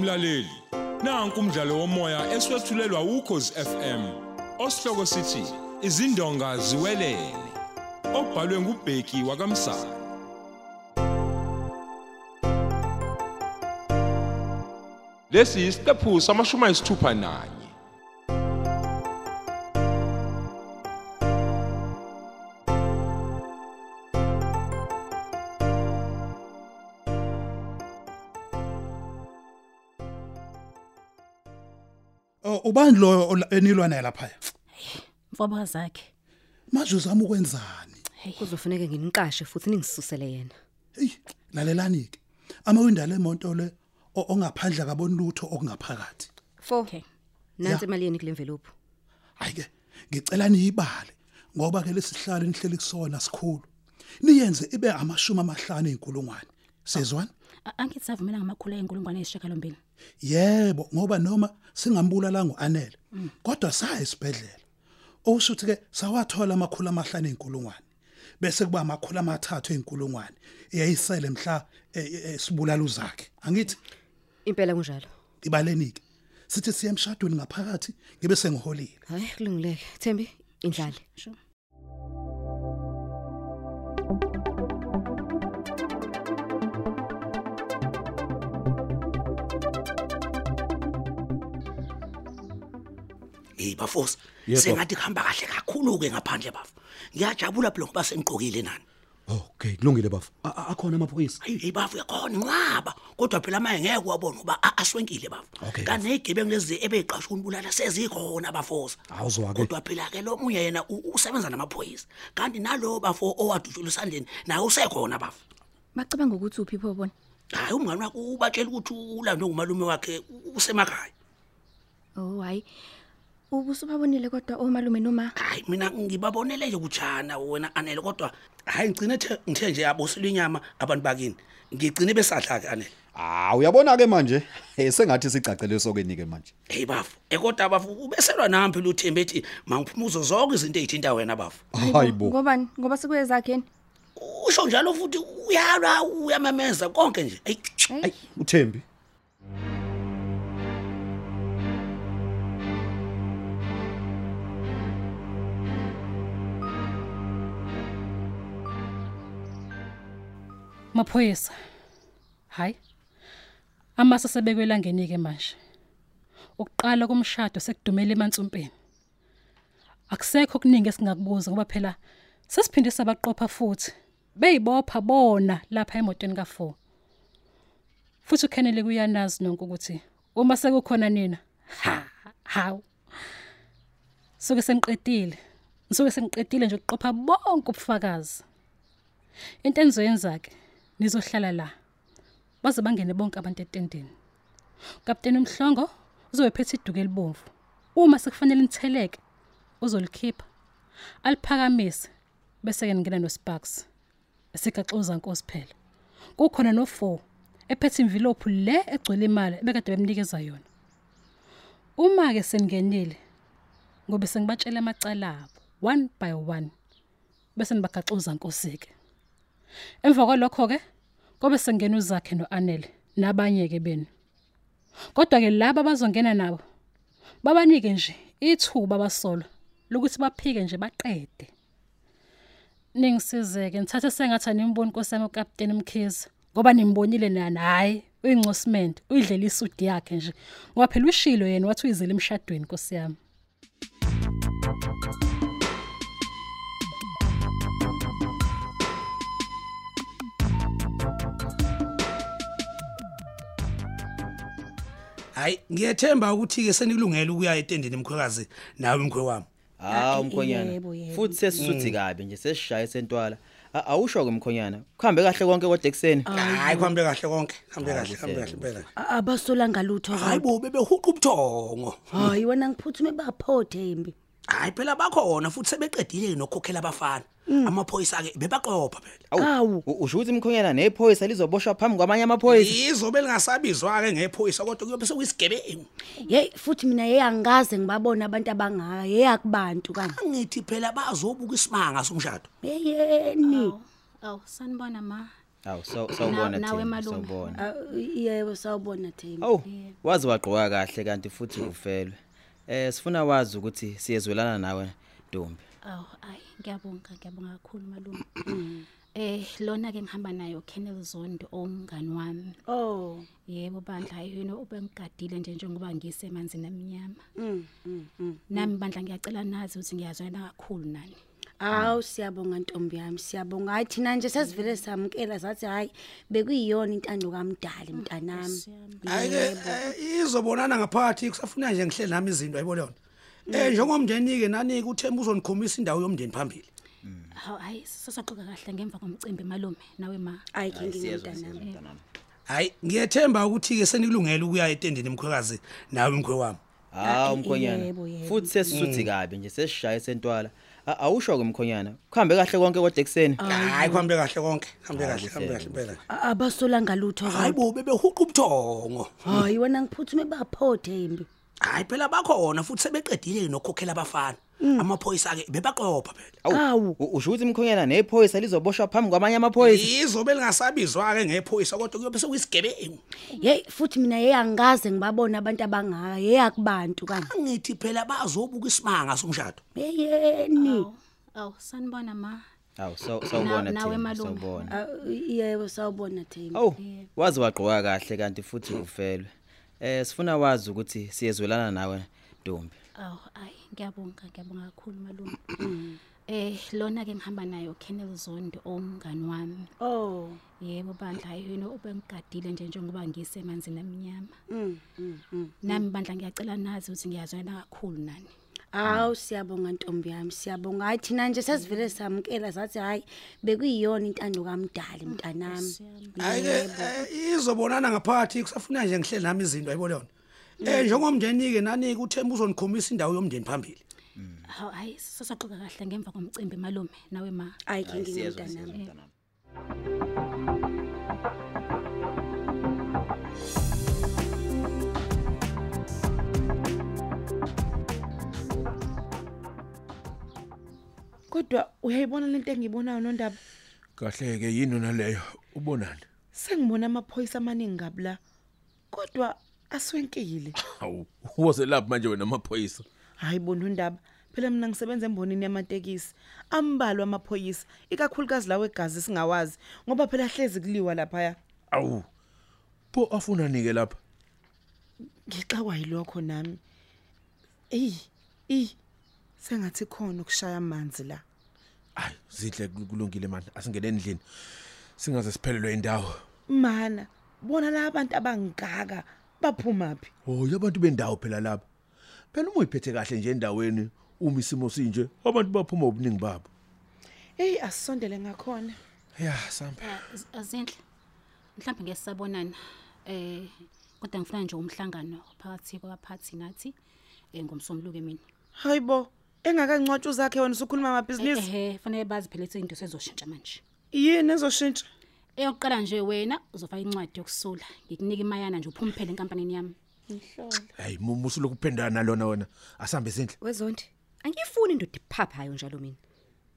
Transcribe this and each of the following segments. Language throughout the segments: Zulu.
Mlaleli, nanku umdlalo womoya eswetshulelwa ukhozi FM. Osihloko sithi izindonga ziwelele. Obhalwe ngubheki wakamsana. Lesi isiqephu samashumi ayisithupha nanye. Ubani lo enilwa naye lapha? mfoba zakhe Manje uzama ukwenzani? kuzofuneka nginiqashe futhi ningisusele yena Hey, lalelani ke. Amawinda lemonto le o- ongaphandle kaboni lutho okungaphakathi. 4 Okay. nansi imali yeni kule envelope Hayi ke, ngicela niyibale ngoba ke lesihlalo nihleli kusona sikhulu. Niyenze ibe amashumi amahlanu enkulungwane. Sezwana? A- angithi savumela ngamakhulu enkulungwane eyisishiyagalombili Yebo, ngoba noma singambulala ngoanele, kodwa saya esibhedlela. Okushuthi ke sawathola amakhulu amahlanu enkulungwane. Bese kuba amakhulu amathathu enkulungwane. Eyayisele mhla esibulala uzakhe. Angithi impela kunjalo ibalenike. Sithi siye emshadweni ngaphakathi ngibe sengiholile. hayi kulungileke thembi indlale sure bafosi. Yebo. sengathi kuhamba kahle kakhulu ke ngaphandle bafu. Ngiyajabula phela ngoba seniqokile nani. Okay, kulungile bafu. A- a- Akhona amaphoyisa. hayi hey bafu yakhona nqaba kodwa phela manje ngeke wabona uba a- aswenkile bafu. Okay, kanti nezigebengu lezi ebeyiqashwe umbulala sezikhona bafosi. Awuzwa ke. kodwa phela ke lo munye yena u- usebenza namaphoyisa. Kanti nalo bafo owadutshula esandleni naye usekhona bafu. Bacabanga ukuthi uphi pho bona hayi umngane wakhe ubatshela ukuthi ulandwe ngumalume wakhe u- usemakhaya. Oh hayi. Ubusubabonile kodwa omalume noma? Hayi mina ngibabonele nje kujana wena anele kodwa hayi ngicine the ngithe nje yabosela inyama abantu bakini. Ngigcine besadla ke anele Ah, uyabona ke manje, eh sengathi sicacele sokenike manje. hey bafu. Ekodwa bafu ubeselwa nampi luthembe ethi mangiphumuzo zonke izinto ezithinta wena bafu. Hayibo. ngobani? Ngoba sikuye zakheni? Usho njalo futhi uyalwa uyamemeza konke nje. Ayi, Ay, uThembi. Maphoyisa. Hayi. Amasa sebekwe ngenike manje. Ukuqala komshado sekudumela emansumpeni. Akusekho kuningi esingakubuza ngoba phela sesiphinde sabaqopha futhi. Beyibopha bona lapha emotweni ka4. Futhi uKennedy kuyanazi nonke ukuthi uma sekukhona nina ha hawu Soke sengiqedile. Nisuke sengiqedile nje ukuqopha bonke ubufakazi. Into enizoyenza ke nizohlala la. Baze bangene bonke abantu etendeni. Kapteni umhlongo uzobe phethe iduke libomvu. Uma sekufanele nitheleke uzolikhipha. Aliphakamise bese ke ngena noSparks. Sikaxuza inkosi phela. Kukhona no4 ephethe envelope le egcwele imali ebekade bemnikeza yona. Uma ke sengenile ngobe sengibatshela amacala abo one by one bese nibagaxuza inkosi ke. Emva kwalokho ke kobe sengena uzakhe noAnele nabanye ke benu. Kodwa ke laba bazongena nabo babanike nje ithuba basolo lokuthi baphike nje baqede. Ningisizeke nithathe sengathi animboni Nkosi yami uKapteni Mkhize ngoba nimbonile nana hayi uyincosiment uyidlela isudi yakhe nje ngoba phela ushilo yena wathi uyizela emshadweni Nkosi hayi ngiyethemba ukuthi ke senikulungele ukuya etendeni emkhwekazi nawe mkhwe wami Hawu mkhonyana. yebo, yebo. Futhi sesisuthi kabi nje sesishaya sentwala. A- Awusho ke mkhonyana. Kuhambe kahle konke kodwa ekseni. hayi kuhambe kahle konke kuhambe kahle kuhle, kuhambe kahle impela abasolanga lutho hayi bo bebehuqa ubuthongo hayi wena ngiphuthume bapho Thembi hayi phela bakhona futhi sebeqedile nokukhokhela abafana amaphoyisa ke bebaqopha phela Awu. U- Usho ukuthi mkhonyana nephoyisa lizoboshwa phambi kwamanye amaphoyisa. izobe lingasabizwa ke ngephoyisa kodwa kuyobe sekuyisigebengu hey futhi mina hey angikaze ngibabona abantu abangaka hey akubantu kani angithi phela bazobuka isimanga somshado yeyeni awu sanibona ma Awu saw- sawubona nawe Thembi, malume. sawubona. Ah, yebo sawubona Thembi Awu wazi wagqoka kahle kanti futhi ufelwe. Eh sifuna wazi ukuthi siyezwelana nawe Ntombi. Aw, ayi ngiyabonga ngiyabonga kakhulu malume. Eh lona ke ngihamba nayo Kennel Zondo ongani wami. oh Yebo bandla yini ubengigadile nje njengoba ngisemanzini amnyama. mm mm mm. Nami bandla ngiyacela nazi ukuthi ngiyazwana kakhulu nani. Awu siyabonga ntombi yami siyabonga hayi thina nje sesivele samkela sathi hayi bekuyiyona intando kamdali mntanami hayi ke izobonana ngaphakathi kusafuna nje ngihleli nami izinto ayibona yona eh njengomndeni ke nani kuthemba uzonikhomisa indawo yomndeni phambili Hawu hayi sizoxoxa kahle ngemva komcimbi malume nawe ma. hayi kingi mntanami hayi ngiyethemba ukuthi ke senikulungele ukuya etendeni emkhwekazi nawe mkhwe wami Hawu mkhonyana. yebo, yebo. Futhi sesisuthi kabi nje sesishaye sentwala. A- Awusho ke mkhonyana. Kuhambe kahle konke kodwa ekseni. hayi kuhambe kahle konke kuhambe kahle kuhambe kahle impela A- abasolanga lutho hayi bo bebehuqa ubuthongo hayi wena ngiphuthume bapho Thembi hayi phela bakhona futhi sebeqedile nokukhokhela abafana amaphoyisa ke bebaqopha phela Awu u- usho ukuthi mkhonyana nephoyisa lizoboshwa phambi kwamanye amaphoyisa. izobe lingasabizwa ke ngephoyisa kodwa kuyobe sekuyisigebengu hey futhi mina hey angaze ngibabona abantu abangaka hey akubantu kanje angithi phela bazobuka isimanga somshado yeyeni Aw sanibona ma. Awu saw- sawubona nawe Thembi, malume. sawubona. Ah, yebo sawubona Thembi Awu wazi wagqoka kahle kanti futhi ufelwe. Eh sifuna wazi ukuthi siyezwelana nawe Ntombi. Aw ayi ngiyabonga ngiyabonga kakhulu malume. Eh lona ke ngihamba nayo Kennel Zondo ongani wami. oh Yebo bandla yini ubengigadile nje njengoba ngisemanzini amnyama. mm mm mm. Nami bandla ngiyacela nazi ukuthi ngiyazwana kakhulu nani. Awu siyabonga ntombi yami siyabonga. Hayi thina nje sesivele samkela sathi hayi bekuyiyona intando kamdali mntanami. hayi ke eh, izobonana ngaphakathi kusafuna nje ngihleli nami izinto ayibona yona? Eh njengomndeni ke nani kuthemba uzonikhomisa indawo yomndeni phambili? Hawu hayi sizoxoxa kahle ngemva komcimbi malume nawe ma. hayi kingi Kodwa uyayibona lento engiyibonayo nondaba? Kahle ke yini naleyo ubonani? Sengibona amaphoyisa amaningi ngabla kodwa aswenkile. Awu woze lapha manje wena amaphoyisa. Hayi bona undaba phela mina ngisebenza embonini yamatekisi. Ambalwa amaphoyisa ikakhulukazi lawe egazi singawazi ngoba phela hlezi kuliwa lapha awu pho afuna nike lapha? Ngixawa yilokho nami. Ey ey sengathi khona ukushaya amanzi la. Hayi zinhle kulungile manje asingene endlini. Singaze siphelelwe indawo. Mana bona la abantu abangaka baphumaphi oh yabantu bendawo phela lapha phela uma uyiphethe kahle nje endaweni uma isimo sinje abantu baphuma obuningi babo. Hey asondele ngakhona. Ya samba Azinhle. Mhlawumbe ngesabonana eh kodwa ngifuna nje umhlangano phakathi kwabaphathi nathi eh ngomsombuluko mina. hayibo engakancwatshu zakhe wena usukhuluma amabhizinisi Ehe, fanele bazi phela ukuthi into sezoshintsha manje. yini ezoshintsha Eyokuqala nje wena uzofaka incwadi yokusula. Ngikunika imayana nje uphume phela enkampanini yami. hayi musu lokuphendana nalona wena asambe zinhle Wezondi. Angifuni indoda iphaphayo njalo mina.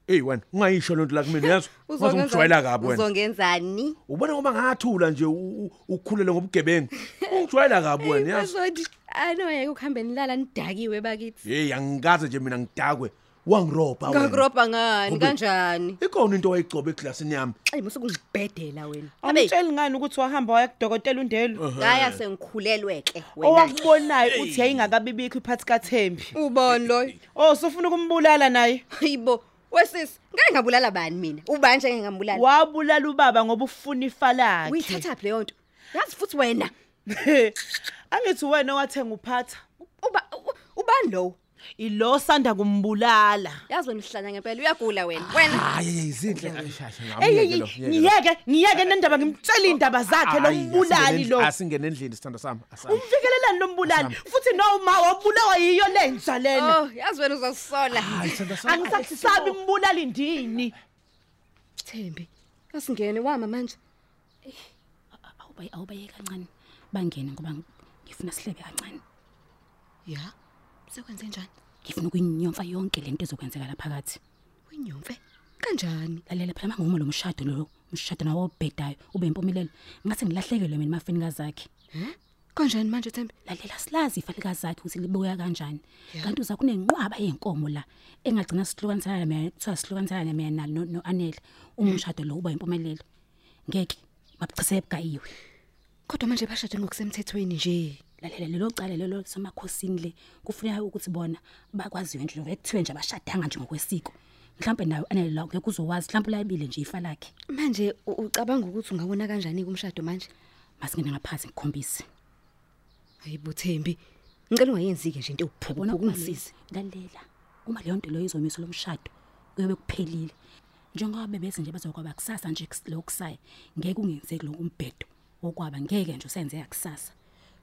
Hey wena ungayisho lonto la kumina yazi uzongijwayela kabi wena Uzongenzani? ubona ngoba ngathula nje u- u- ukhulele ngobugebengu ungijwayela kabi wena yazi Wezondi. Anoyeke ukuhambe nilala nidakiwe bakithi. hey angikaze nje mina ngidakwe wangiroba wena Ngakurobha ngani Kumbe- kanjani? ikhona into wayigcoba eglasini yami Hayi musukungibhedela wena. Abe Amtsheli ngani ukuthi wahamba waya kudokotela undelo ngaya sengikhulelweke wena. owakubonayo uthi yayingakabibikho iphathi kaThembi Ubon lo. oh sufuna ukumbulala naye Hayibo. Wesisi, ngeke ngabulala bani mina? Ubani nje ngingambulala? wabulala ubaba ngoba ufuna ifa lakhe Uyithatha phi leyo nto? Yazi futhi wena. angithi wena wathenga uphatha Uba ubani lo? Ilo sanda kumbulala Yazi wena uhlanya ngempela uyagula wena. Wena. hayi zinhle ashasha Ey ey, ngamyeke lo ey, ngiyeke ngiyeke nendaba ngimtshela indaba zakhe lo mbulali lo asingene endlini sithanda sami asami umfikelelani lo mbulali futhi noma wabulawa yiyo lenja lena Oh, yazi wena uzosola. hayi sithanda sami angisakusabi mbulali ndini Thembi. Asingene wama manje. Awubayi awubaye kancane. Bangene ngoba ng- ngifuna sihlebe kancane. Ya. Sekwenze njani? Ngifuna ukuyinyomfa yonke lento ezokwenzeka la phakathi. Unyomfe. Kanjani? Lalela phela mangoma lo mshado lo umshado nawo obhedayo ube impumelelo ngathi ngilahlekelwe mina mafenikazi zakhe Kanjani manje Thembi? lalela silazi ifalikazi zakhe ukuthi libuya kanjani kanti uza kunenqwaba yenkomo la engagcina sihlukanisana mina kuthiwa sihlukanisana mina nalo no- noanele uma umshado lo uba impumelelo ngeke babuchise ebugayiwe Kodwa manje bashade ngokusemthethweni nje. Lalela lelo cala lelo semakhosini le kufuneka ukuthi bona bakwaziwe nje nje kuthiwe nje abashadanga nje ngokwesiko mhlawumbe nayo anele la ngeke uzowazi mhlawumbe ulayibile nje ifa lakhe Manje ucabanga ukuthi ungabona kanjani kumshado manje? masingene ngaphansi ngikhombise Hayibo Thembi. Ngicela ungayenzi ke nje into yabona ewuphupho kungisize. lalela uma leyo nto leyo izomiso lomshado kuyobe kuphelile njengoba bebese nje bazokwaba kusasa nje lokusaya ngeke ungenzeki lokho umbhedo okwaba ngeke nje usenzeka kusasa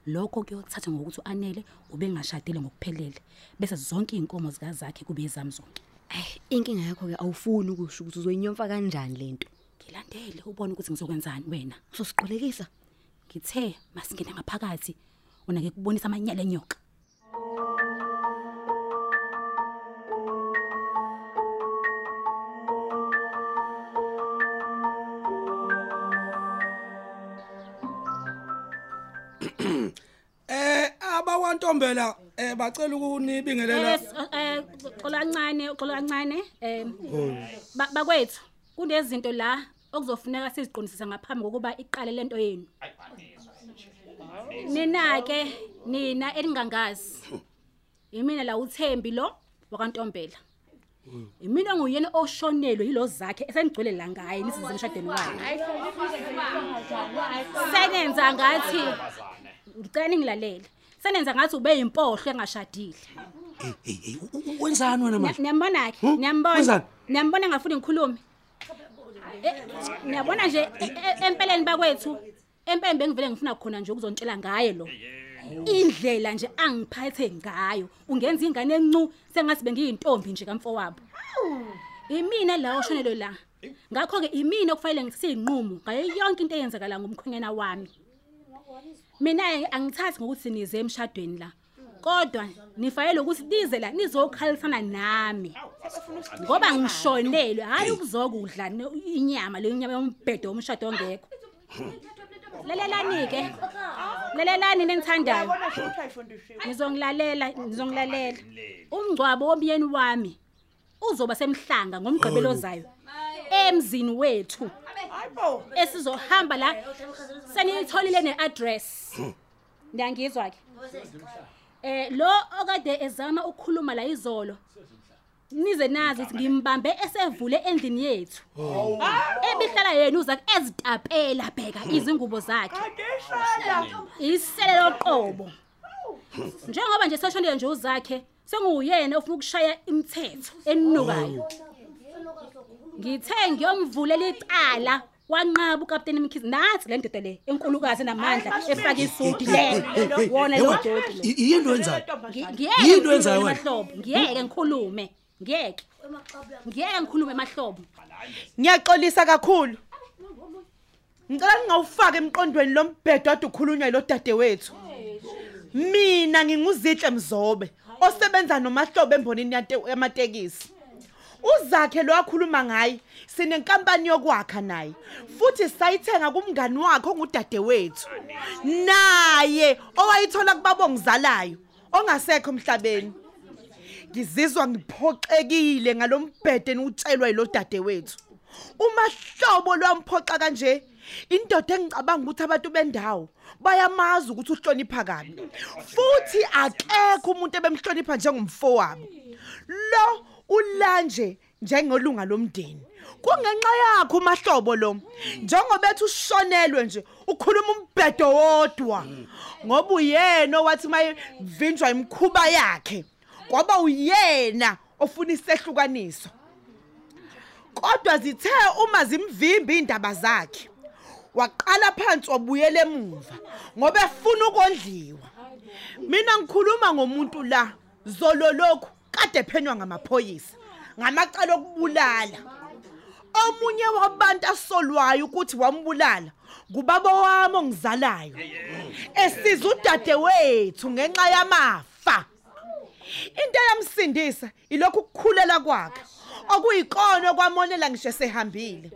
lokho kuyothatha ngokuthi uanele ubengashadile ngokuphelele bese zonke inkomo zika zakhe kube ezami zonke Ay, inkinga yakho ke awufuni ukusho ukuthi uzoyinyomfa kanjani lento. ngilandele ubone ukuthi ngizokwenzani wena Uzosiqolekisa. ngithe masingene ngaphakathi unake kubonisa amanyala enyoka abakwantombela eh bacela ukunibingelela. Eh xola kancane xola kancane em bakwethu kunezinto la okuzofuneka siziqondisise ngaphambi kokuba iqale lento yenu. Nina ke nina elingangazi imina la uThembi lo wakwantombela imina nguyena oshonelwe yilo zakhe esengigcwele la ngaye nisize emshadweni wakhe. Senenza ngathi ngicela ningilalele. Senenza ngathi ube impohlo engashadile hey hey wenzani wena manje Niyambona ke? Niyambona? Niyambona ngafuni ngikhulume. Eh, Niyabona nje e- e- empeleni bakwethu. Empeleni bengivele ngifuna khona nje ukuzontshela ngaye lo. Indlela nje angiphathe ngayo. Ungenza ingane encu sengathi bengiyintombi nje kamfowabo. Imina la oshonelo la. Ngakho ke imina okufanele ngisiyinqumo ngayo yonke into eyenzakala ngomkhwenyana wami. Mina angithathi ngokuthi nize emshadweni la. Kodwa nifanele ukuthi nize la nizokhalisana nami. Ngoba ngishonelwe hayi ukuzokudla ne- inyama le nyama yombhedo womshado ongekho. Lalelani ke. Lalelani nengithandayo. Ngizongilalela, ngizongilalela. Umngcwabo womyeni wami uzoba semhlanga ngomgqibelo ozayo. Emzini wethu. Esizohamba la senitholile neaddress. Ngiyangizwa ke. Eh lo okade ezama ukukhuluma la izolo. Nize nazi ukuthi ngimbambe esevule endlini yethu. Ebihlala yena uza ezitapela bheka izingubo zakhe. Isele loqobo. Njengoba nje seshonile nje uzakhe senguyena ofuna ukushaya imithetho enukayo. Ngithe ngiyomvulela icala wanqaba ukapteni Mkhize nathi le ndoda le enkulukazi namandla efaka isudi le. Wona lo dodi lo. yini wenzani Ngi- Yini ngiyeke wenzayo ngikhulume wena? emahlobo ngiyeke ngikhulume ngiyeke. Ngiyeke ngikhulume emahlobo. Ngiyaxolisa kakhulu. Ngicela ningawufaka emqondweni lombhedo ade ukhulunywa lo dadewethu. Mina nginguzihle Mzobe osebenza nomahlobo embonini yate- yamatekisi. Uzakhe lo akhuluma ngaye sinenkampani yokwakha naye futhi sayithenga kumngani wakhe ongudadewethu. Naye owayithola kubabongizalayo ongasekho emhlabeni. ngizizwa ngiphoxekile ngalombhede niutshelwa yilo dadewethu umahlobo lwamphoxa kanje indoda engicabanga ukuthi abantu bendawo bayamazi ukuthi uhlonipha kabi futhi akekho umuntu ebemhlonipha njengomfowabo lo ulanje njengolunga lomndeni. Kungenxa yakho umahlobo lo. Njengoba ethi ushonelwe nje ukhuluma umbhedo wodwa. Ngoba uyena owathi mayivinjwa imkhuba yakhe. Kwaba uyena ofuna isehlukaniso kodwa zithe uma zimvimba indaba zakhe waqala phansi wabuyela emuva ngoba efuna ukondliwa. Mina ngikhuluma ngomuntu la zololokhu kade ephenywa ngamaphoyisa ngamacala okubulala omunye wabantu asolwayo ukuthi wambulala ngubaba wami ongizalayo esiza udade wethu ngenxa yamafa into eyamsindisa ilokhu ukukhulela kwakhe okuyikona okwamonela ngisho sehambile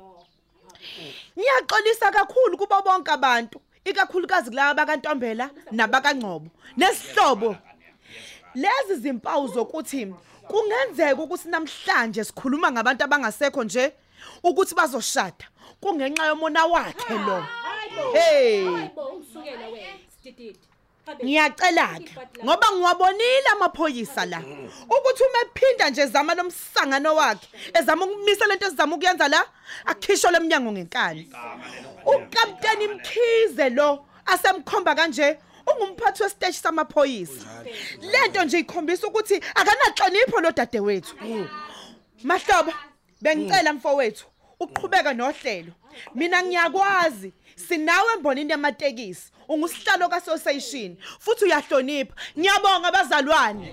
Ngiyaxolisa kakhulu kubo bonke abantu, ikakhulukazi kulabo bakantombela nabakangcobo. Nesihlobo. Lezi zimpawu zokuthi kungenzeka ukuthi namhlanje sikhuluma ngabantu abangasekho nje ukuthi bazoshada kungenxa yomona wakhe lo. Hey. Hayibo ungisukela wena sidididi. Ngiyacela ke ngoba ngiwabonile amaphoyisa la ukuthi uma ephinda nje zama lomsangano wakhe ezama ukumisa lento ezama ukuyenza la akhisho leminyango ngenkani. Ukapteni Mkhize lo asemkhomba kanje ungumphathi wesiteshi samaphoyisa. Lento nje ikhombisa ukuthi akanahlonipho lo dadewethu. Mahlobo bengicela mfowethu uqhubeka nohlelo. Mina ngiyakwazi sinawe embonini yamatekisi ungusihlalo kaSociation futhi uyahlonipha. Ngiyabonga abazalwane.